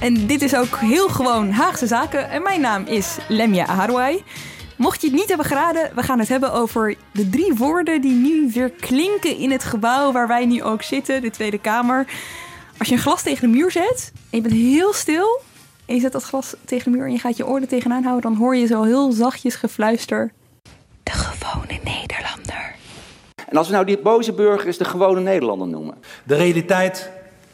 En dit is ook heel gewoon Haagse Zaken. En mijn naam is Lemja Harouai. Mocht je het niet hebben geraden, we gaan het hebben over de drie woorden die nu weer klinken in het gebouw waar wij nu ook zitten, de Tweede Kamer. Als je een glas tegen de muur zet en je bent heel stil en je zet dat glas tegen de muur en je gaat je oren tegenaan houden, dan hoor je zo heel zachtjes gefluister. De gewone Nederlander. En als we nou die boze burgers de gewone Nederlander noemen. De realiteit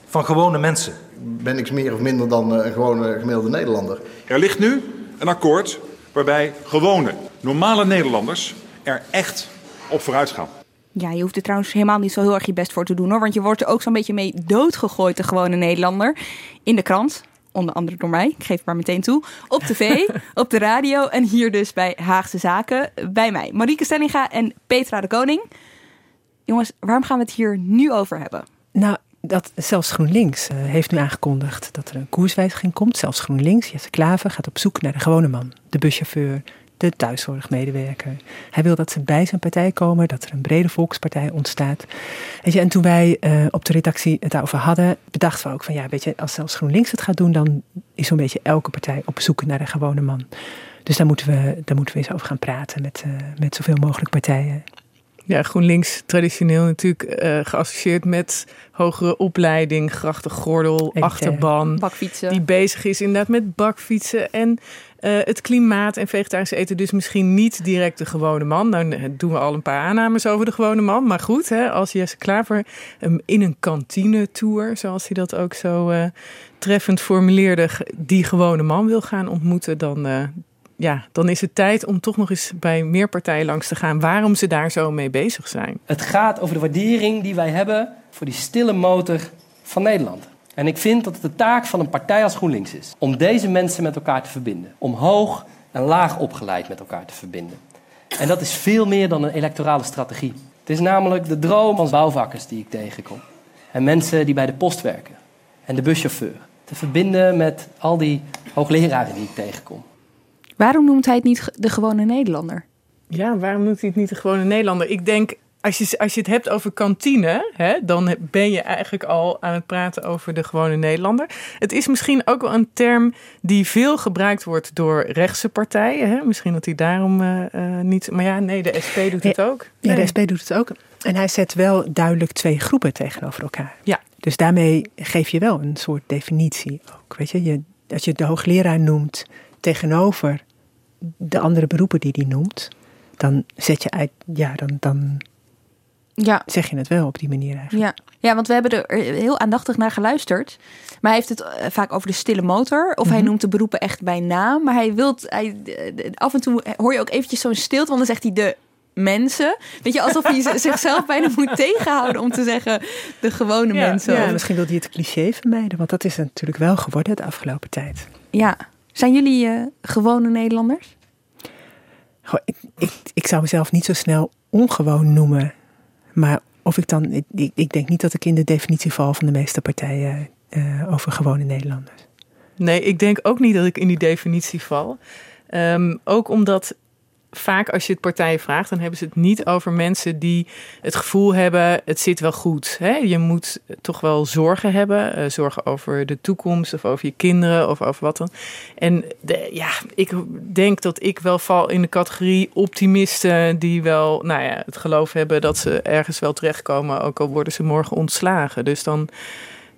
van gewone mensen. Ben niks meer of minder dan eh, een gewone gemiddelde Nederlander. Er ligt nu een akkoord waarbij gewone, normale Nederlanders er echt op vooruit gaan. Ja, je hoeft er trouwens helemaal niet zo heel erg je best voor te doen hoor. Want je wordt er ook zo'n beetje mee doodgegooid, de gewone Nederlander. In de krant, onder andere door mij, ik geef het maar meteen toe. Op tv, op de radio en hier dus bij Haagse Zaken. Bij mij, Marieke Stellinga en Petra de Koning. Jongens, waarom gaan we het hier nu over hebben? Nou, dat zelfs GroenLinks eh, heeft nu aangekondigd dat er een koerswijziging komt. Zelfs GroenLinks, Jesse Klaver, gaat op zoek naar de gewone man. De buschauffeur, de thuiszorgmedewerker. Hij wil dat ze bij zijn partij komen, dat er een brede volkspartij ontstaat. En toen wij eh, op de redactie het daarover hadden, bedachten we ook van ja, weet je, als zelfs GroenLinks het gaat doen, dan is zo'n beetje elke partij op zoek naar de gewone man. Dus daar moeten we, daar moeten we eens over gaan praten met, eh, met zoveel mogelijk partijen. Ja, GroenLinks traditioneel natuurlijk eh, geassocieerd met hogere opleiding, grachtengordel, Elitair. achterban. Bakfietsen. Die bezig is inderdaad met bakfietsen en eh, het klimaat en vegetarisch eten. Dus misschien niet direct de gewone man. Nou eh, doen we al een paar aannames over de gewone man. Maar goed, hè, als Jesse Klaver in een kantine tour, zoals hij dat ook zo eh, treffend formuleerde, die gewone man wil gaan ontmoeten, dan, eh, ja, dan is het tijd om toch nog eens bij meer partijen langs te gaan waarom ze daar zo mee bezig zijn. Het gaat over de waardering die wij hebben voor die stille motor van Nederland. En ik vind dat het de taak van een partij als GroenLinks is om deze mensen met elkaar te verbinden. Om hoog en laag opgeleid met elkaar te verbinden. En dat is veel meer dan een electorale strategie. Het is namelijk de droom van bouwvakkers die ik tegenkom. En mensen die bij de post werken. En de buschauffeur. Te verbinden met al die hoogleraren die ik tegenkom. Waarom noemt hij het niet de gewone Nederlander? Ja, waarom noemt hij het niet de gewone Nederlander? Ik denk, als je, als je het hebt over kantine, hè, dan ben je eigenlijk al aan het praten over de gewone Nederlander. Het is misschien ook wel een term die veel gebruikt wordt door rechtse partijen. Hè? Misschien dat hij daarom eh, eh, niet. Maar ja, nee, de SP doet het ook. Ja, de SP doet het ook. En hij zet wel duidelijk twee groepen tegenover elkaar. Ja. Dus daarmee geef je wel een soort definitie ook. Weet je, je als je de hoogleraar noemt tegenover de andere beroepen die hij noemt, dan zet je uit, ja, dan, dan Ja, zeg je het wel op die manier eigenlijk. Ja. ja, want we hebben er heel aandachtig naar geluisterd. Maar hij heeft het eh, vaak over de stille motor. Of hij Mhm. noemt de beroepen echt bij naam. Maar hij wilt... Hij, eh, af en toe hoor je ook eventjes zo'n stilte. Want dan zegt hij de mensen. Weet je, alsof hij zichzelf bijna moet tegenhouden om te zeggen de gewone Ja, mensen. Ja, misschien wil hij het cliché vermijden, want dat is natuurlijk wel geworden de afgelopen tijd. ja. Zijn jullie eh, gewone Nederlanders? Goh, ik, ik, ik zou mezelf niet zo snel ongewoon noemen. Maar of ik dan. Ik, ik- ik denk niet dat ik in de definitie val van de meeste partijen eh, over gewone Nederlanders. Nee, ik denk ook niet dat ik in die definitie val. Ehm, ook omdat vaak als je het partijen vraagt, dan hebben ze het niet over mensen die het gevoel hebben, het zit wel goed. Hè? Je moet toch wel zorgen hebben, uh, zorgen over de toekomst of over je kinderen of over wat dan. En ja, ik denk dat ik wel val in de categorie optimisten die wel, nou ja, het geloof hebben dat ze ergens wel terechtkomen, ook al worden ze morgen ontslagen. Dus dan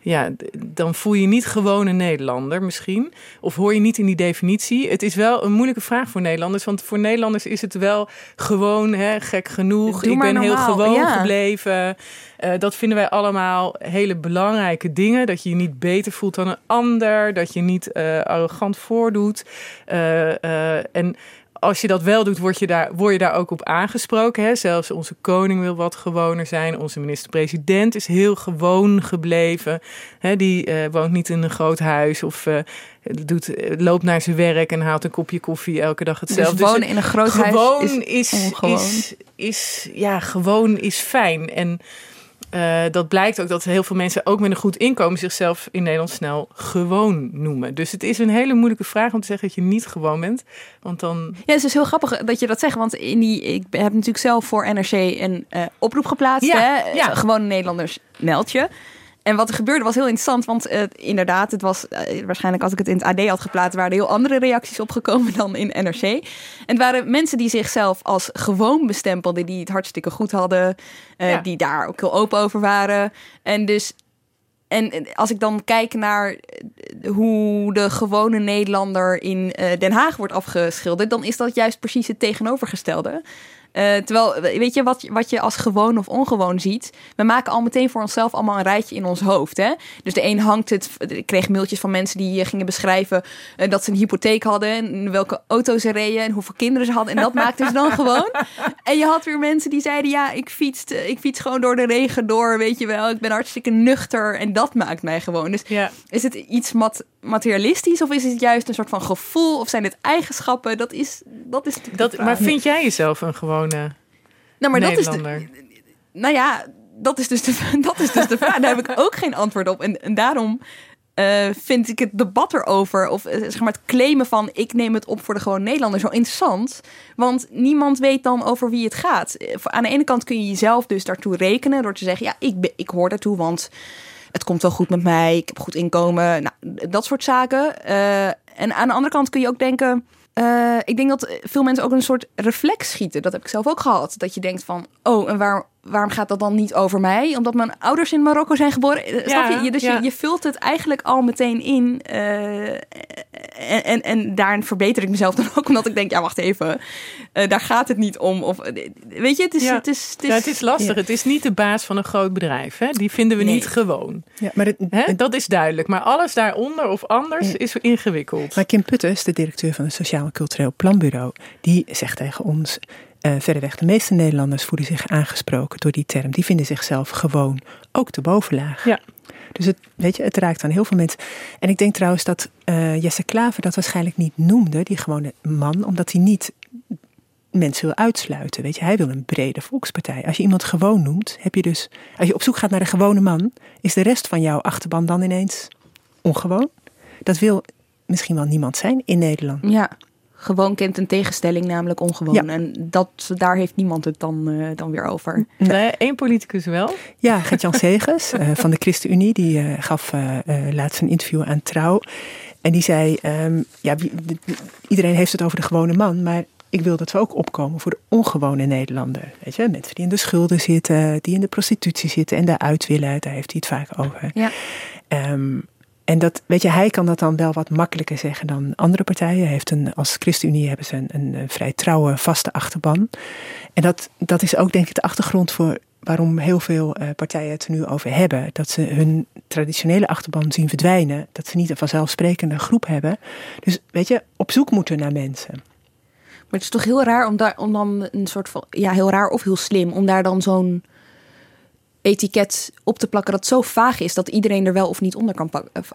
ja, dan voel je niet gewoon een Nederlander misschien. Of hoor je niet in die definitie. Het is wel een moeilijke vraag voor Nederlanders. Want voor Nederlanders is het wel gewoon hè, gek genoeg. Ik ben heel gewoon ja. gebleven. Uh, dat vinden wij allemaal hele belangrijke dingen. Dat je je niet beter voelt dan een ander. Dat je niet uh, arrogant voordoet. Uh, en als je dat wel doet, word je daar, word je daar ook op aangesproken. Hè? Zelfs onze koning wil wat gewoner zijn. Onze minister-president is heel gewoon gebleven. Hè? Die uh, woont niet in een groot huis of uh, doet, loopt naar zijn werk en haalt een kopje koffie elke dag hetzelfde. Dus wonen in een groot gewoon huis is, is, is, is, ja, gewoon is fijn. En uh, dat blijkt ook dat heel veel mensen, ook met een goed inkomen, zichzelf in Nederland snel gewoon noemen. Dus het is een hele moeilijke vraag om te zeggen dat je niet gewoon bent. Want dan. Ja, het is heel grappig dat je dat zegt. Want in die, ik heb natuurlijk zelf voor NRC een uh, oproep geplaatst. Ja, hè? ja. Gewoon Nederlanders meld je. En wat er gebeurde was heel interessant, want uh, inderdaad, het was uh, waarschijnlijk als ik het in het AD had geplaatst, waren er heel andere reacties opgekomen dan in NRC. En het waren mensen die zichzelf als gewoon bestempelden, die het hartstikke goed hadden, uh, ja. die daar ook heel open over waren. En dus, en als ik dan kijk naar hoe de gewone Nederlander in Den Haag wordt afgeschilderd, dan is dat juist precies het tegenovergestelde. Uh, terwijl, weet je, wat, wat je als gewoon of ongewoon ziet, we maken al meteen voor onszelf allemaal een rijtje in ons hoofd. Hè? Dus de een hangt het, ik kreeg mailtjes van mensen die gingen beschrijven uh, dat ze een hypotheek hadden en welke auto's ze reden en hoeveel kinderen ze hadden. En dat maakten ze dan gewoon. En je had weer mensen die zeiden, ja, ik fiets, ik fiets gewoon door de regen door, weet je wel. Ik ben hartstikke nuchter en dat maakt mij gewoon. Dus ja. is het iets mat materialistisch of is het juist een soort van gevoel of zijn het eigenschappen? Dat is, dat is dat, Maar vind jij jezelf een gewone nou, maar dat is de, nou ja, dat is dus de, dat is dus de vraag. Daar heb ik ook geen antwoord op. En, en daarom uh, vind ik het debat erover, of uh, zeg maar het claimen van ik neem het op voor de gewoon Nederlander, zo interessant. Want niemand weet dan over wie het gaat. Aan de ene kant kun je jezelf dus daartoe rekenen door te zeggen, ja, ik, ik hoor daartoe, want het komt wel goed met mij, ik heb goed inkomen, nou, dat soort zaken. Uh, en aan de andere kant kun je ook denken, uh, ik denk dat veel mensen ook een soort reflex schieten. Dat heb ik zelf ook gehad. Dat je denkt van, oh, en waar, waarom gaat dat dan niet over mij? Omdat mijn ouders in Marokko zijn geboren. Ja, Snap je? Dus ja. je, je, vult het eigenlijk al meteen in. Uh, en, en, en daarin verbeter ik mezelf dan ook. Omdat ik denk, ja, wacht even. Uh, daar gaat het niet om. Of, weet je, het is, ja. het is, het is, ja, het is lastig. Het is niet de baas van een groot bedrijf. Hè? Die vinden we Nee. niet gewoon. Ja, maar, het, Hè? Dat is duidelijk. Maar alles daaronder of anders is ingewikkeld. maar Kim Putters, de directeur van het Sociaal en Cultureel Planbureau, die zegt tegen ons. Uh, verreweg de meeste Nederlanders voelen zich aangesproken door die term. Die vinden zichzelf gewoon, ook de bovenlaag. Ja. Dus het, weet je, het raakt aan heel veel mensen. En ik denk trouwens dat uh, Jesse Klaver dat waarschijnlijk niet noemde, die gewone man, omdat hij niet mensen wil uitsluiten. Weet je, hij wil een brede volkspartij. Als je iemand gewoon noemt, heb je dus, als je op zoek gaat naar een gewone man, is de rest van jouw achterban dan ineens ongewoon. Dat wil misschien wel niemand zijn in Nederland. Ja, gewoon kent een tegenstelling, namelijk ongewoon. Ja. En dat, daar heeft niemand het dan, uh, dan weer over. Nee, één politicus wel. Ja, Gert-Jan Segers uh, van de ChristenUnie, die uh, gaf laatst een interview aan Trouw. En die zei, um, ja, iedereen heeft het over de gewone man, maar ik wil dat we ook opkomen voor de ongewone Nederlander. Weet je, mensen die in de schulden zitten, die in de prostitutie zitten en daaruit willen, daar heeft hij het vaak over. Ja. Um, en dat, weet je, hij kan dat dan wel wat makkelijker zeggen dan andere partijen. Heeft een, als ChristenUnie hebben ze een, een, vrij trouwe, vaste achterban. En dat, dat is ook denk ik de achtergrond voor waarom heel veel uh, partijen het er nu over hebben. Dat ze hun traditionele achterban zien verdwijnen. Dat ze niet een vanzelfsprekende groep hebben. Dus weet je, op zoek moeten naar mensen. Maar het is toch heel raar om, daar, om dan een soort van, ja, heel raar of heel slim, om daar dan zo'n etiket op te plakken dat zo vaag is dat iedereen er wel of niet onder kan,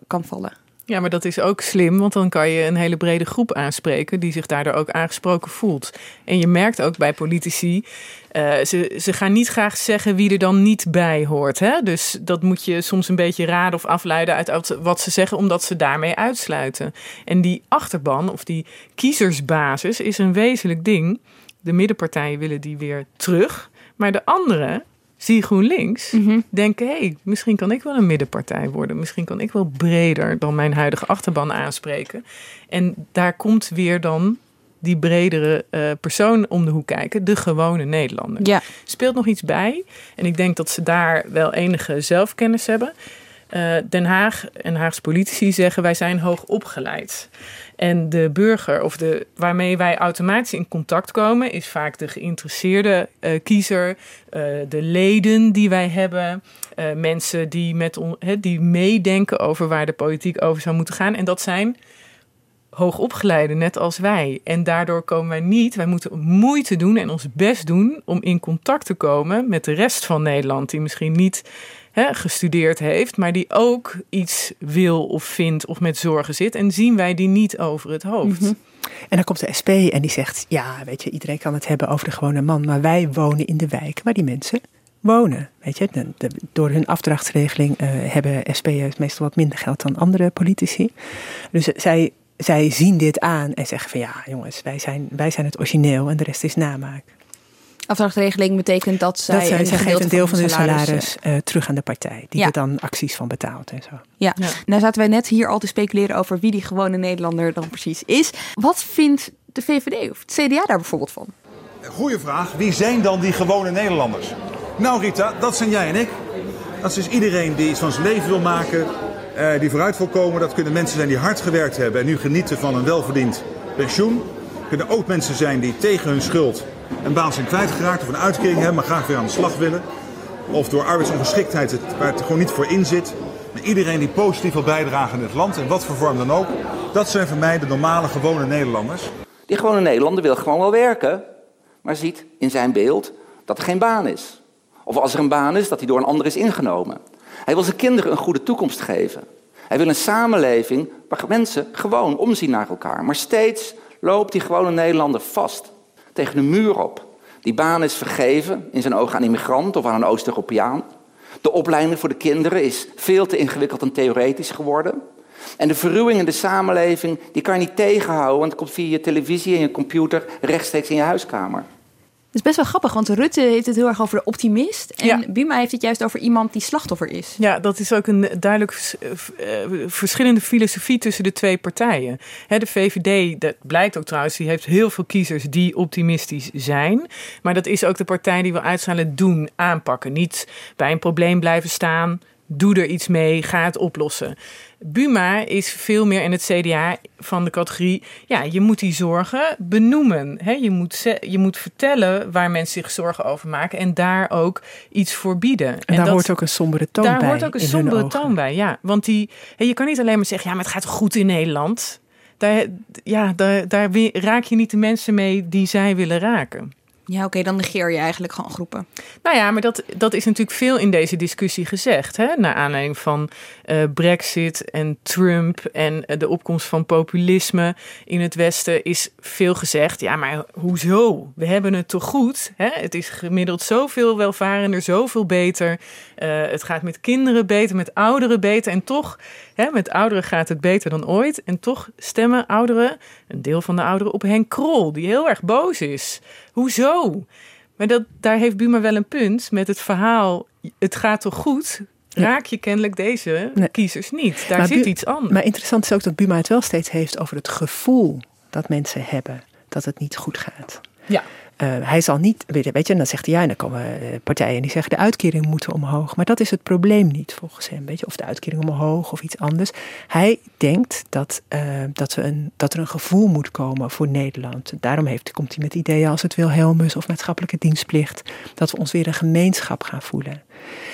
kan vallen. Ja, maar dat is ook slim, want dan kan je een hele brede groep aanspreken die zich daardoor ook aangesproken voelt. En je merkt ook bij politici, uh, ze, ze gaan niet graag zeggen wie er dan niet bij hoort. Hè? Dus dat moet je soms een beetje raden of afleiden uit wat ze zeggen, omdat ze daarmee uitsluiten. En die achterban of die kiezersbasis is een wezenlijk ding. de middenpartijen willen die weer terug. Maar de anderen, zie GroenLinks, denken... hé, hey, misschien kan ik wel een middenpartij worden. Misschien kan ik wel breder dan mijn huidige achterban aanspreken. En daar komt weer dan die bredere eh, persoon om de hoek kijken, de gewone Nederlander. Ja. Speelt nog iets bij. En ik denk dat ze daar wel enige zelfkennis hebben. Eh, Den Haag en Haagse politici zeggen wij zijn hoog opgeleid. En de burger, of de, waarmee wij automatisch in contact komen, is vaak de geïnteresseerde eh, kiezer, eh, de leden die wij hebben, eh, mensen die, met on, die meedenken over waar de politiek over zou moeten gaan. En dat zijn hoogopgeleiden, net als wij. En daardoor komen wij niet, wij moeten moeite doen en ons best doen om in contact te komen met de rest van Nederland, die misschien niet hè, gestudeerd heeft, maar die ook iets wil of vindt of met zorgen zit. En zien wij die niet over het hoofd. En dan komt de SP en die zegt: Ja, weet je, iedereen kan het hebben over de gewone man, maar wij wonen in de wijk waar die mensen wonen. Weet je, door hun afdrachtsregeling eh, hebben SP'ers meestal wat minder geld dan andere politici. Dus zij, zij zien dit aan en zeggen van ja, jongens, wij zijn, wij zijn het origineel en de rest is namaak. Afdrachtregeling betekent dat zij, dat zij, een zij een deel van hun salaris, salaris eh, eh, terug aan de partij, die Ja. er dan acties van betaalt en zo. Ja, nou zaten wij net hier al te speculeren over wie die gewone Nederlander dan precies is. Wat vindt de VVD of het CDA daar bijvoorbeeld van? Goeie vraag. Wie zijn dan die gewone Nederlanders? Nou Rita, dat zijn jij en ik. Dat is dus iedereen die iets van zijn leven wil maken, eh, die vooruit wil komen. Dat kunnen mensen zijn die hard gewerkt hebben en nu genieten van een welverdiend pensioen. kunnen ook mensen zijn die tegen hun schuld een baan zijn kwijtgeraakt of een uitkering hebben, maar graag weer aan de slag willen. Of door arbeidsongeschiktheid het, waar het gewoon niet voor in zit. Maar iedereen die positief wil bijdragen in het land, in wat voor vorm dan ook. Dat zijn voor mij de normale, gewone Nederlanders. Die gewone Nederlander wil gewoon wel werken, maar ziet in zijn beeld dat er geen baan is. Of als er een baan is, dat hij door een ander is ingenomen. Hij wil zijn kinderen een goede toekomst geven. Hij wil een samenleving waar mensen gewoon omzien naar elkaar. Maar steeds loopt die gewone Nederlander vast tegen een muur op. Die baan is vergeven, in zijn ogen aan immigrant of aan een Oost-Europeaan. De opleiding voor de kinderen is veel te ingewikkeld en theoretisch geworden. En de verruwing in de samenleving, die kan je niet tegenhouden, want het komt via je televisie en je computer rechtstreeks in je huiskamer. Het is best wel grappig, want Rutte heeft het heel erg over de optimist. En Buma heeft het juist over iemand die slachtoffer is. Ja, dat is ook een duidelijk vers- eh, verschillende filosofie tussen de twee partijen. De VVD, dat blijkt ook trouwens, die heeft heel veel kiezers die optimistisch zijn. Maar dat is ook de partij die wil uitstralen doen, aanpakken. Niet bij een probleem blijven staan, doe er iets mee, ga het oplossen. Buma is veel meer in het CDA van de categorie, ja, je moet die zorgen benoemen. Hè? Je, moet je moet vertellen waar mensen zich zorgen over maken en daar ook iets voor bieden. En, daar dat- hoort ook een sombere toon daar bij. hoort ook een sombere toon bij, ja. Want die, hè, je kan niet alleen maar zeggen, ja, maar het gaat goed in Nederland. Daar, ja, daar, daar raak je niet de mensen mee die zij willen raken. Ja, oké, dan negeer je eigenlijk gewoon groepen. Nou ja, maar dat, dat is natuurlijk veel in deze discussie gezegd. Hè? Naar aanleiding van eh, Brexit en Trump en eh, de opkomst van populisme in het Westen is veel gezegd. Ja, maar hoezo? We hebben het toch goed? Hè? Het is gemiddeld zoveel welvarender, zoveel beter. Eh, het gaat met kinderen beter, met ouderen beter. En toch, hè, met ouderen gaat het beter dan ooit. En toch stemmen ouderen, een deel van de ouderen, op Henk Krol, die heel erg boos is. Hoezo? Maar dat, daar heeft Buma wel een punt met het verhaal. Het gaat toch goed? Raak je kennelijk deze kiezers niet? Daar Maar zit Bu- iets anders. Maar interessant is ook dat Buma het wel steeds heeft over het gevoel dat mensen hebben dat het niet goed gaat. Ja. Eh, hij zal niet, weet je, en dan zegt hij ja, dan komen eh, partijen die zeggen de uitkeringen moeten omhoog. Maar dat is het probleem niet volgens hem, weet je, of de uitkering omhoog of iets anders. Hij denkt dat, eh, dat, we een, dat er een gevoel moet komen voor Nederland. Daarom heeft, komt hij met ideeën als het Wilhelmus of maatschappelijke dienstplicht. Dat we ons weer een gemeenschap gaan voelen.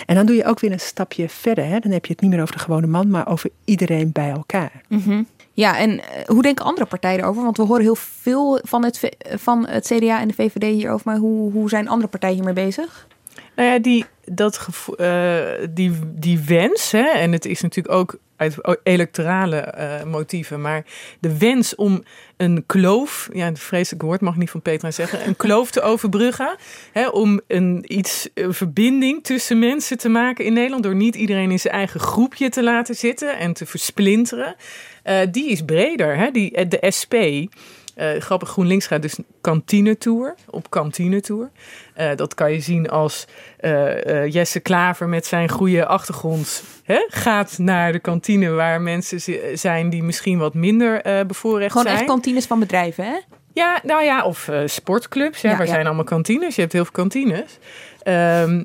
En dan doe je ook weer een stapje verder. Hè? Dan heb je het niet meer over de gewone man, maar over iedereen bij elkaar. Mhm. Ja, en eh, hoe denken andere partijen erover? Want we horen heel veel van het, van het CDA en de VVD hierover. Maar hoe, hoe zijn andere partijen hiermee bezig? Nou ja, die, dat eh, die, die wens, hè, en het is natuurlijk ook uit electorale eh, motieven, maar de wens om een kloof, ja, een vreselijk woord mag niet van Petra zeggen, een kloof te overbruggen, hè, om een, iets, een verbinding tussen mensen te maken in Nederland, door niet iedereen in zijn eigen groepje te laten zitten en te versplinteren, eh, die is breder. Hè? Die, de SP Eh, grappig, GroenLinks gaat dus kantinetour, op kantinetour. Uh, dat kan je zien als uh, Jesse Klaver met zijn goede achtergrond hè, gaat naar de kantine waar mensen zijn die misschien wat minder bevoorrecht Gewoon zijn. echt kantines van bedrijven, hè? Ja, nou ja, of sportclubs. Ja, Ja, waar ja. zijn allemaal kantines? Je hebt heel veel kantines. Ehm,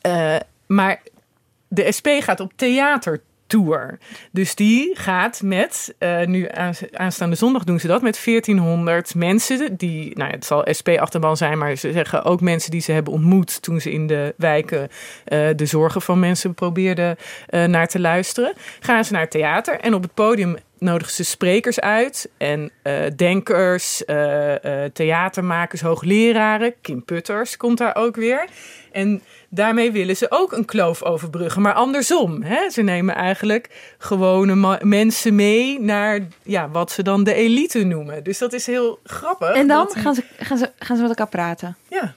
eh, maar de SP gaat op theatertour. Dus die gaat met, eh, nu aans- aanstaande zondag doen ze dat, met 1400 mensen. Die, nou het zal SP-achterban zijn, maar ze zeggen ook mensen die ze hebben ontmoet toen ze in de wijken eh, de zorgen van mensen probeerden eh, naar te luisteren. Gaan ze naar theater en op het podium nodigen ze sprekers uit en eh, denkers, eh, eh, theatermakers, hoogleraren. Kim Putters komt daar ook weer. En daarmee willen ze ook een kloof overbruggen, maar andersom. Hè? Ze nemen eigenlijk gewone mensen mee naar ja, wat ze dan de elite noemen. Dus dat is heel grappig. En dan gaan ze, gaan, ze, gaan ze met elkaar praten. Ja.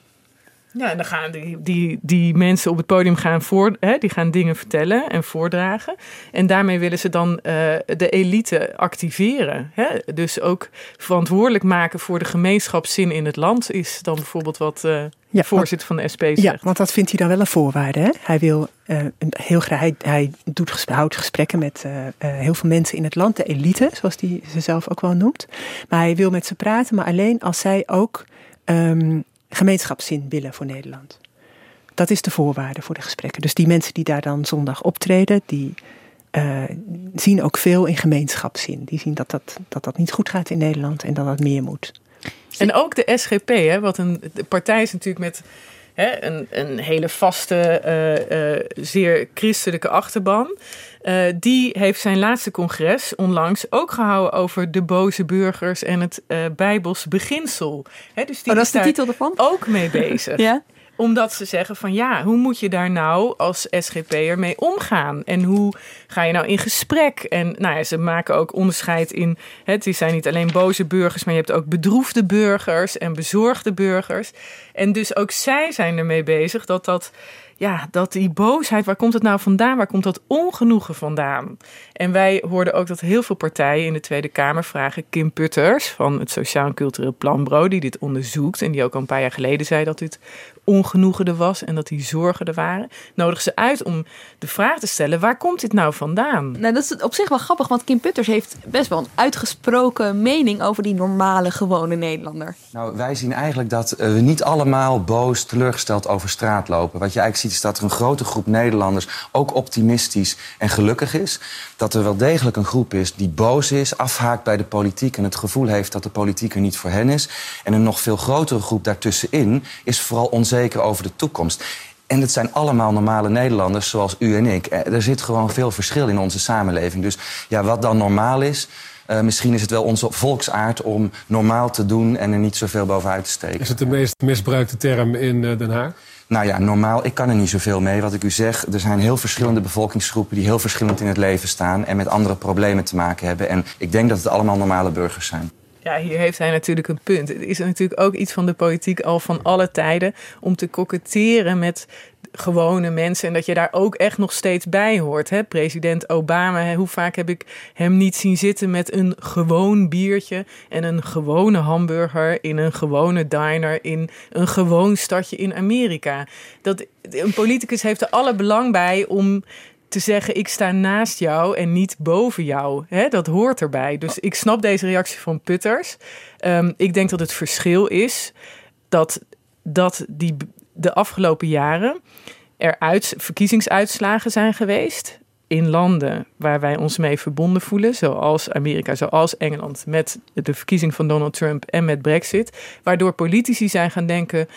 Ja, en dan gaan die, die, die mensen op het podium gaan, voor, hè, die gaan dingen vertellen en voordragen. En daarmee willen ze dan eh, de elite activeren. Hè? Dus ook verantwoordelijk maken voor de gemeenschapszin in het land is dan bijvoorbeeld wat eh Ja, voorzitter van de SP zegt. Ja, want dat vindt hij dan wel een voorwaarde. Hè? Hij wil eh, heel graag, hij, hij doet, ges- houdt gesprekken met heel veel mensen in het land, de elite, zoals hij ze zelf ook wel noemt. Maar hij wil met ze praten, maar alleen als zij ook ehm, gemeenschapszin willen voor Nederland. Dat is de voorwaarde voor de gesprekken. Dus die mensen die daar dan zondag optreden, die eh, zien ook veel in gemeenschapszin. Die zien dat dat, dat dat niet goed gaat in Nederland en dat dat meer moet. En ook de SGP, hè, wat een de partij is natuurlijk met hè, een, een hele vaste, eh, eh, zeer christelijke achterban. Eh, die heeft zijn laatste congres onlangs ook gehouden over de boze burgers en het Bijbels beginsel. Hè, dus die Oh, dat is de titel ervan? Ook mee bezig. Ja. Omdat ze zeggen van ja, hoe moet je daar nou als SGP'er mee omgaan? En hoe ga je nou in gesprek? En nou ja, ze maken ook onderscheid in... Het zijn niet alleen boze burgers, maar je hebt ook bedroefde burgers en bezorgde burgers. En dus ook zij zijn ermee bezig dat dat... Ja, dat die boosheid, waar komt het nou vandaan? Waar komt dat ongenoegen vandaan? En wij hoorden ook dat heel veel partijen in de Tweede Kamer vragen Kim Putters van het Sociaal en Cultureel Planbureau, die dit onderzoekt en die ook al een paar jaar geleden zei dat dit ongenoegen er was en dat die zorgen er waren, nodigen ze uit om de vraag te stellen: waar komt dit nou vandaan? Nou, dat is op zich wel grappig, want Kim Putters heeft best wel een uitgesproken mening over die normale, gewone Nederlander. Nou, wij zien eigenlijk dat eh, we niet allemaal boos, teleurgesteld over straat lopen. Wat je eigenlijk ziet is dat er een grote groep Nederlanders ook optimistisch en gelukkig is. Dat er wel degelijk een groep is die boos is, afhaakt bij de politiek en het gevoel heeft dat de politiek er niet voor hen is. En een nog veel grotere groep daartussenin is vooral onzeker over de toekomst. En het zijn allemaal normale Nederlanders zoals u en ik. Eh, Er zit gewoon veel verschil in onze samenleving. Dus ja, wat dan normaal is, eh, misschien is het wel onze volksaard om normaal te doen en er niet zoveel bovenuit te steken. Is het de meest misbruikte term in eh, Den Haag? Nou ja, normaal, ik kan er niet zoveel mee. Wat ik u zeg, er zijn heel verschillende bevolkingsgroepen die heel verschillend in het leven staan en met andere problemen te maken hebben. En ik denk dat het allemaal normale burgers zijn. Ja, hier heeft hij natuurlijk een punt. Het is natuurlijk ook iets van de politiek al van alle tijden om te koketteren met gewone mensen en dat je daar ook echt nog steeds bij hoort. Hè? President Obama, hoe vaak heb ik hem niet zien zitten met een gewoon biertje en een gewone hamburger in een gewone diner in een gewoon stadje in Amerika. Dat, een politicus heeft er alle belang bij om te zeggen: ik sta naast jou en niet boven jou. Hè, dat hoort erbij. Dus ik snap deze reactie van Putters. Ehm, ik denk dat het verschil is dat, dat die, de afgelopen jaren er uit, verkiezingsuitslagen zijn geweest. In landen waar wij ons mee verbonden voelen, zoals Amerika, zoals Engeland, met de verkiezing van Donald Trump en met Brexit, waardoor politici zijn gaan denken: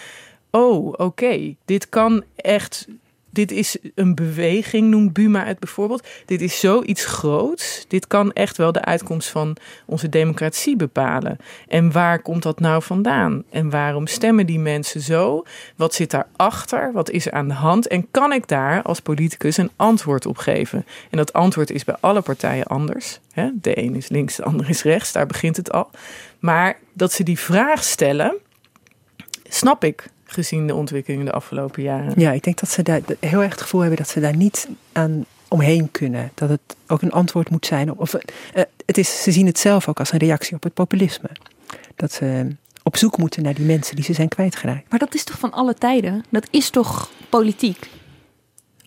oh, oké, dit kan echt. Dit is een beweging, noemt Buma het bijvoorbeeld. Dit is zoiets groots. Dit kan echt wel de uitkomst van onze democratie bepalen. En waar komt dat nou vandaan? En waarom stemmen die mensen zo? Wat zit daarachter? Wat is er aan de hand? En kan ik daar als politicus een antwoord op geven? En dat antwoord is bij alle partijen anders. De een is links, de ander is rechts. Daar begint het al. Maar dat ze die vraag stellen, snap ik gezien de ontwikkeling de afgelopen jaren. Ja, ik denk dat ze daar heel erg het gevoel hebben dat ze daar niet aan omheen kunnen. Dat het ook een antwoord moet zijn op. Of, eh, het is, ze zien het zelf ook als een reactie op het populisme. Dat ze op zoek moeten naar die mensen die ze zijn kwijtgeraakt. Maar dat is toch van alle tijden? Dat is toch politiek?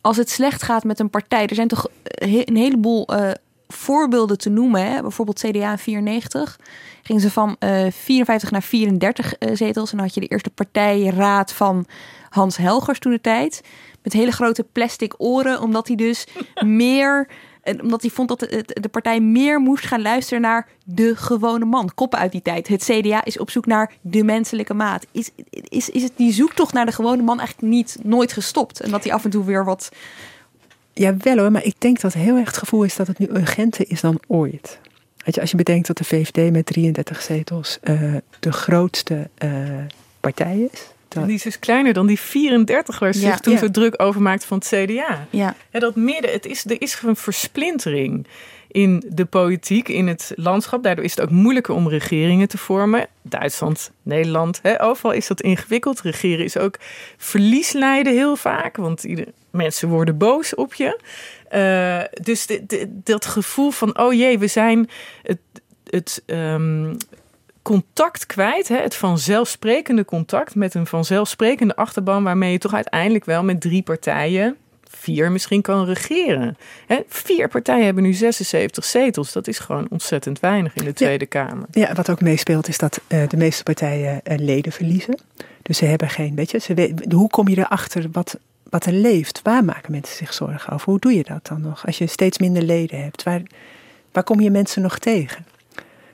Als het slecht gaat met een partij, er zijn toch eh, een heleboel eh, voorbeelden te noemen. Hè? Bijvoorbeeld CDA in 94 gingen ze van eh 54 naar 34 eh, zetels. En dan had je de eerste partijraad van Hans Helgers toen de tijd. Met hele grote plastic oren, omdat hij dus meer... eh, Omdat hij vond dat de partij meer moest gaan luisteren naar de gewone man. Koppen uit die tijd. Het CDA is op zoek naar de menselijke maat. Is, is, is het die zoektocht naar de gewone man eigenlijk niet nooit gestopt? En dat hij af en toe weer wat Ja, wel hoor, maar ik denk dat heel erg het gevoel is dat het nu urgenter is dan ooit. Weet je, als je bedenkt dat de VVD met 33 zetels eh, de grootste eh, partij is. Die is dus kleiner dan die 34 waar ze Ja. zich toen Ja. zo druk over maakte van het CDA. Ja. dat midden, het is, er is een versplintering in de politiek, in het landschap. Daardoor is het ook moeilijker om regeringen te vormen. Duitsland, Nederland, hè, overal is dat ingewikkeld. Regeren is ook verlies lijden heel vaak, want ieder, mensen worden boos op je. Eh, dus de- dat gevoel van, oh jee, we zijn het, het ehm, contact kwijt. Het vanzelfsprekende contact met een vanzelfsprekende achterban... waarmee je toch uiteindelijk wel met drie partijen... vier misschien kan regeren. Hè? Vier partijen hebben nu 76 zetels. Dat is gewoon ontzettend weinig in de Tweede Kamer. Ja, wat ook meespeelt is dat eh, de meeste partijen eh, leden verliezen. Dus ze hebben geen, weet je, ze weet, hoe kom je erachter wat, wat er leeft? Waar maken mensen zich zorgen over? Hoe doe je dat dan nog? Als je steeds minder leden hebt, waar, waar kom je mensen nog tegen?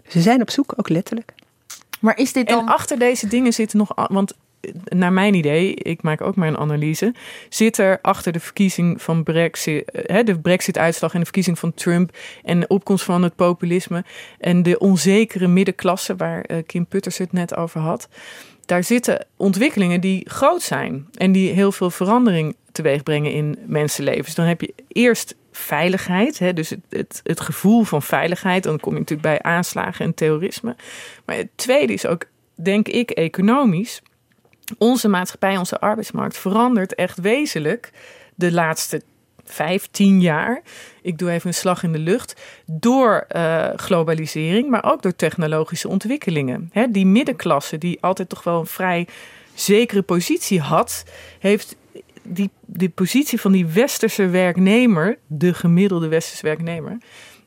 Dus ze zijn op zoek, ook letterlijk. Maar is dit En achter deze dingen zitten nog... Want naar mijn idee, ik maak ook maar een analyse... zit er achter de verkiezing van Brexit... eh, hè, de Brexit-uitslag en de verkiezing van Trump... en de opkomst van het populisme... en de onzekere middenklasse... waar eh, Kim Putters het net over had... daar zitten ontwikkelingen die groot zijn... en die heel veel verandering teweeg brengen in mensenlevens. Dan heb je eerst veiligheid, hè, dus het, het, het gevoel van veiligheid. Dan kom je natuurlijk bij aanslagen en terrorisme. Maar het tweede is ook, denk ik, economisch. Onze maatschappij, onze arbeidsmarkt verandert echt wezenlijk de laatste vijf, tien jaar. Ik doe even een slag in de lucht. Door eh, globalisering, maar ook door technologische ontwikkelingen. Die middenklasse, die altijd toch wel een vrij zekere positie had, heeft die, die positie van die westerse werknemer, de gemiddelde westerse werknemer,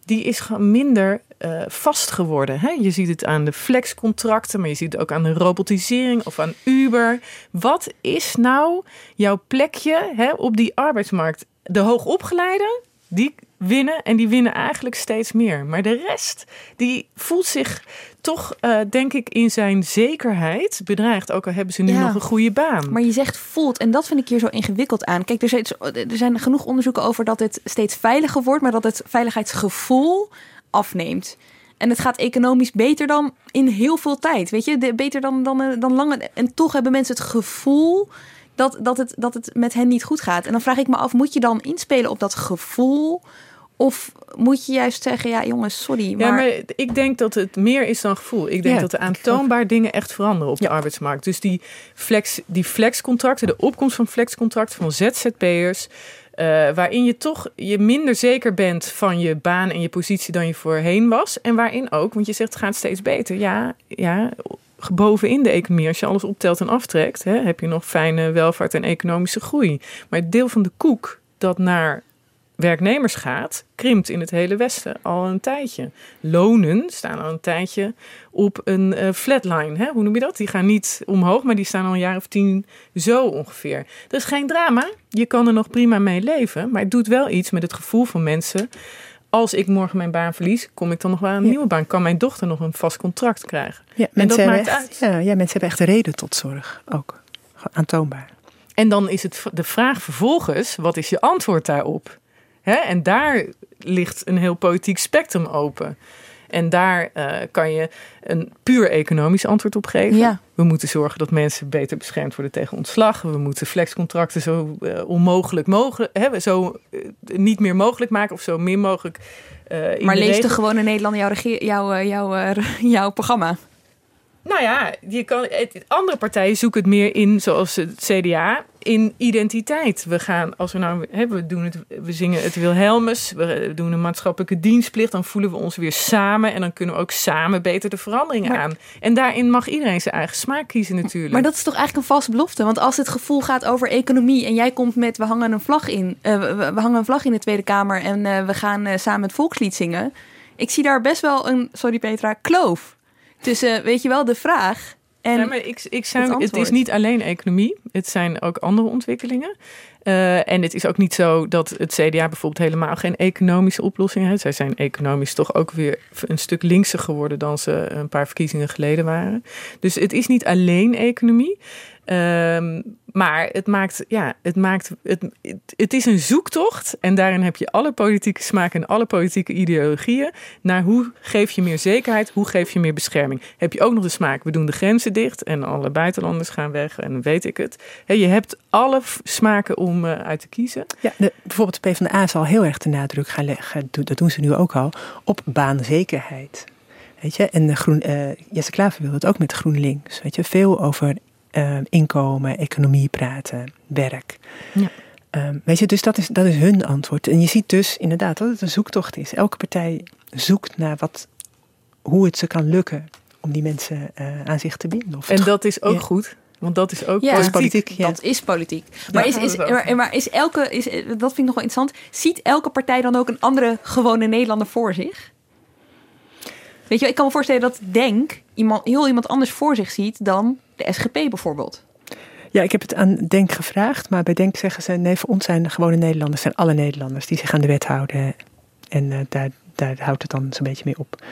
die is minder eh, vast geworden. Hè? Je ziet het aan de flexcontracten, maar je ziet het ook aan de robotisering of aan Uber. Wat is nou jouw plekje hè, op die arbeidsmarkt? De hoogopgeleiden, die winnen en die winnen eigenlijk steeds meer. Maar de rest, die voelt zich toch, eh, denk ik, in zijn zekerheid bedreigd. Ook al hebben ze nu Ja. nog een goede baan. Maar je zegt voelt, en dat vind ik hier zo ingewikkeld aan. Kijk, er zijn, er zijn genoeg onderzoeken over dat het steeds veiliger wordt, maar dat het veiligheidsgevoel afneemt. En het gaat economisch beter dan in heel veel tijd. Weet je, de, beter dan, dan, eh, dan lang. En toch hebben mensen het gevoel dat, dat, het, dat het met hen niet goed gaat. En dan vraag ik me af, moet je dan inspelen op dat gevoel? Of moet je juist zeggen, ja jongens, sorry. Maar... Ja, maar ik denk dat het meer is dan gevoel. Ik denk Ja, dat er aantoonbaar dingen echt veranderen op de arbeidsmarkt. Dus die, flex, die flexcontracten, de opkomst van flexcontracten van ZZP'ers... eh, waarin je toch je minder zeker bent van je baan en je positie dan je voorheen was. En waarin ook, want je zegt het gaat steeds beter. Ja, ja bovenin de economie, als je alles optelt en aftrekt... Hè, heb je nog fijne welvaart en economische groei. Maar het deel van de koek dat naar werknemers gaat, krimpt in het hele Westen al een tijdje. Lonen staan al een tijdje op een eh, flatline. Hè? Hoe noem je dat? Die gaan niet omhoog, maar die staan al een jaar of tien zo ongeveer. Dat is geen drama. Je kan er nog prima mee leven. Maar het doet wel iets met het gevoel van mensen. Als ik morgen mijn baan verlies, kom ik dan nog wel aan een nieuwe baan? Kan mijn dochter nog een vast contract krijgen? Ja, en mensen, dat hebben maakt echt, uit. Ja, ja, mensen hebben echt reden tot zorg ook. Aantoonbaar. En dan is het de vraag vervolgens: wat is je antwoord daarop? En daar ligt een heel politiek spectrum open. En daar eh, kan je een puur economisch antwoord op geven. Ja. We moeten zorgen dat mensen beter beschermd worden tegen ontslag. We moeten flexcontracten zo eh, onmogelijk mogelijk, hè, zo eh, niet meer mogelijk maken of zo min mogelijk. maar de lees de gewone Nederlander jouw, jouw, jouw, jouw programma? Nou ja, je kan, het, andere partijen zoeken het meer in, zoals het CDA, in identiteit. We gaan, als we nou, hè, we, doen het, we zingen het Wilhelmus, we doen een maatschappelijke dienstplicht, dan voelen we ons weer samen en dan kunnen we ook samen beter de veranderingen Maar- aan. En daarin mag iedereen zijn eigen smaak kiezen natuurlijk. Maar dat is toch eigenlijk een valse belofte? Want als het gevoel gaat over economie en jij komt met we hangen een vlag in, eh, we, we hangen een vlag in de Tweede Kamer en eh, we gaan eh, samen het volkslied zingen. Ik zie daar best wel een, sorry Petra, kloof tussen, weet je wel, de vraag en Ja, maar ik, ik het het, is niet alleen economie, het zijn ook andere ontwikkelingen. Eh, en het is ook niet zo dat het CDA bijvoorbeeld helemaal geen economische oplossing heeft. Zij zijn economisch toch ook weer een stuk linkser geworden dan ze een paar verkiezingen geleden waren. Dus het is niet alleen economie. Ehm, maar het maakt, ja, het maakt, het, het, is een zoektocht. En daarin heb je alle politieke smaken en alle politieke ideologieën. Naar hoe geef je meer zekerheid, hoe geef je meer bescherming. Heb je ook nog de smaak, we doen de grenzen dicht en alle buitenlanders gaan weg en weet ik het. Je hebt alle smaken om eh, uit te kiezen. Ja, de, bijvoorbeeld de PvdA zal heel erg de nadruk gaan leggen, dat doen ze nu ook al, op baanzekerheid. Weet je, en de groen, eh, Jesse Klaver wil het ook met GroenLinks. Weet je, veel over eh, inkomen, economie praten, werk. Ja. Ehm, weet je, dus dat is, dat is hun antwoord. En je ziet dus inderdaad dat het een zoektocht is. Elke partij zoekt naar wat, hoe het ze kan lukken om die mensen aan zich te binden. Of En dat is ook Ja. goed. Want dat is ook Ja, politiek. politiek, ja. dat is politiek. Maar, is, is, maar, maar is elke, is, dat vind ik nog wel interessant, ziet elke partij dan ook een andere gewone Nederlander voor zich? Weet je, wel, ik kan me voorstellen dat Denk iemand, heel iemand anders voor zich ziet dan de SGP bijvoorbeeld. Ja, ik heb het aan Denk gevraagd, maar bij Denk zeggen ze: nee, voor ons zijn de gewone Nederlanders, zijn alle Nederlanders die zich aan de wet houden. En eh, daar, daar houdt het dan zo'n beetje mee op.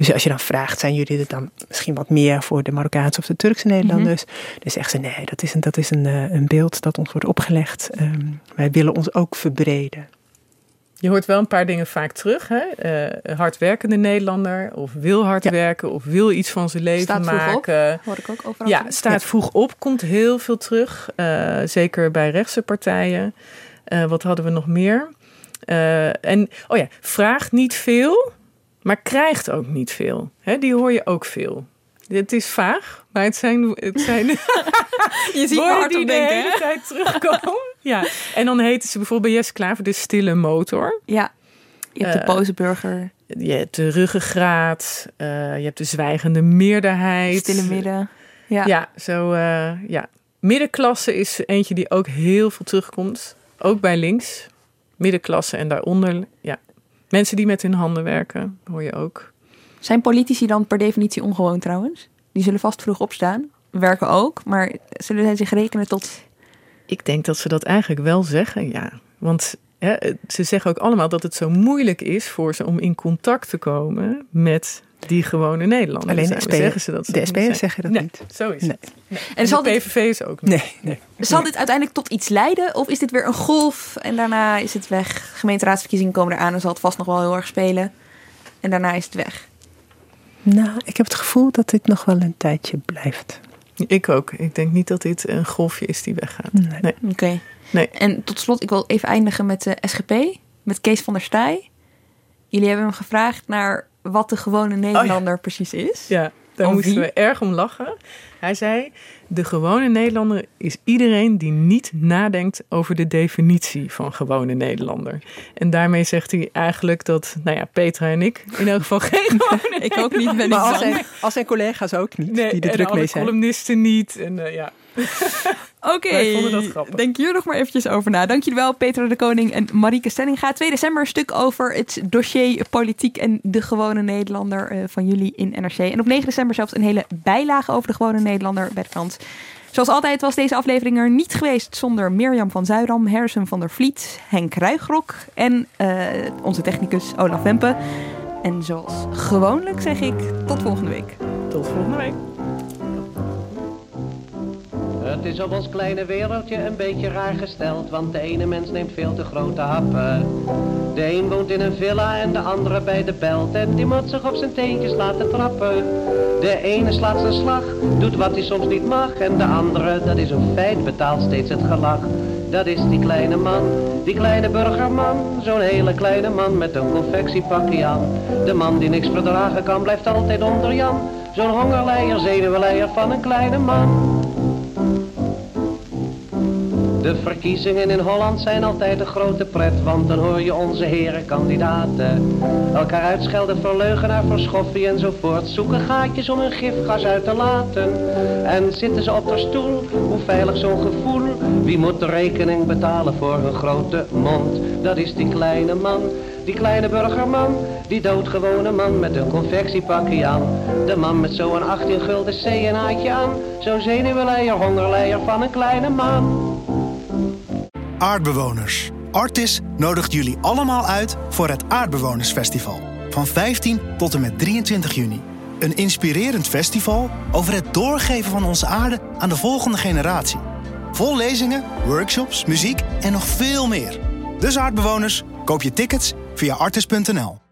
Dus als je dan vraagt, zijn jullie er dan misschien wat meer voor de Marokkaanse of de Turkse Nederlanders? Dan zeggen ze: nee, dat is een, dat is een, eh, een beeld dat ons wordt opgelegd. Ehm, wij willen ons ook verbreden. Je hoort wel een paar dingen vaak terug. Hè? Eh, hardwerkende Nederlander, of wil hard werken, of wil iets van zijn leven Staat vroeg op, maken. hoor ik ook overal. Ja, staat vroeg op, komt heel veel terug. Eh, zeker bij rechtse partijen. Eh, wat hadden we nog meer? Eh, en, oh ja, vraagt niet veel, maar krijgt ook niet veel. Hè, die hoor je ook veel. Het is vaag, maar het zijn, het zijn Je ziet woorden die de denken, hele hè? tijd terugkomen. ja. En dan heten ze bijvoorbeeld bij Jesse Klaver de stille motor. Ja, je hebt de Eh, boze burger, Je hebt de ruggengraat, eh, je hebt de zwijgende meerderheid. stille midden. Ja. Ja, zo eh, ja. Middenklasse is eentje die ook heel veel terugkomt. Ook bij links. Middenklasse en daaronder. Ja. Mensen die met hun handen werken, hoor je ook. Zijn politici dan per definitie ongewoon trouwens? Die zullen vast vroeg opstaan, werken ook, maar zullen zij zich rekenen tot... Ik denk dat ze dat eigenlijk wel zeggen, ja. Want hè, ze zeggen ook allemaal dat het zo moeilijk is voor ze om in contact te komen met die gewone Nederlanders. Alleen de Daarom SP'ers zeggen ze dat ze de SP'ers zijn. zeggen dat Nee, niet. Zo is Nee. het. Nee. En En, zal de PVV is ook niet. Nee, nee. Zal dit uiteindelijk tot iets leiden? Of is dit weer een golf en daarna is het weg? Gemeenteraadsverkiezingen komen eraan en zal het vast nog wel heel erg spelen. En daarna is het weg. Nou, ik heb het gevoel dat dit nog wel een tijdje blijft. Ik ook. Ik denk niet dat dit een golfje is die weggaat. Nee. Nee. Oké. Nee. En tot slot, ik wil even eindigen met de SGP, met Kees van der Staaij. Jullie hebben hem gevraagd naar wat de gewone Nederlander precies is. Ja, daar moesten wie? we erg om lachen. Hij zei, de gewone Nederlander is iedereen die niet nadenkt over de definitie van gewone Nederlander. En daarmee zegt hij eigenlijk dat, nou ja, Petra en ik in elk geval geen gewone Ik ook niet, ben ik Maar als zijn, als zijn collega's ook niet, Nee, die en druk mee zijn. columnisten niet. En eh, ja, Oké, denk hier nog maar eventjes over na. Dank jullie wel, Peter de Koning en Marieke Stellinga. 2 december een stuk over het dossier politiek en de gewone Nederlander eh, van jullie in NRC. En op 9 december zelfs een hele bijlage over de gewone Nederlander bij de Frans. Zoals altijd was deze aflevering er niet geweest zonder Mirjam van Zuidam, Harrison van der Vliet, Henk Ruigrok en eh, onze technicus Olaf Wempe. En zoals gewoonlijk zeg ik tot volgende week. tot volgende week. Het is op ons kleine wereldje een beetje raar gesteld, want de ene mens neemt veel te grote happen. De een woont in een villa en de andere bij de belt en die moet zich op zijn teentjes laten trappen. De ene slaat zijn slag, doet wat hij soms niet mag en de andere, dat is een feit, betaalt steeds het gelach. Dat is die kleine man, die kleine burgerman, zo'n hele kleine man met een confectiepakje aan. De man die niks verdragen kan, blijft altijd onder Jan. Zo'n hongerleier, zenuwleier van een kleine man. De verkiezingen in Holland zijn altijd een grote pret, want dan hoor je onze heren kandidaten elkaar uitschelden voor leugenaar, voor schoffie enzovoort. Zoeken gaatjes om hun gifgas uit te laten. En zitten ze op de stoel, hoe veilig zo'n gevoel. Wie moet de rekening betalen voor hun grote mond? Dat is die kleine man, die kleine burgerman, die doodgewone man met een confectiepakje aan. De man met zo'n 18 gulden CNA'tje aan, zo'n zenuwleier, hongerleier van een kleine man. Aardbewoners. Artis nodigt jullie allemaal uit voor het Aardbewonersfestival. Van 15 tot en met 23 juni. Een inspirerend festival over het doorgeven van onze aarde aan de volgende generatie. Vol lezingen, workshops, muziek en nog veel meer. Dus aardbewoners, koop je tickets via artis.nl.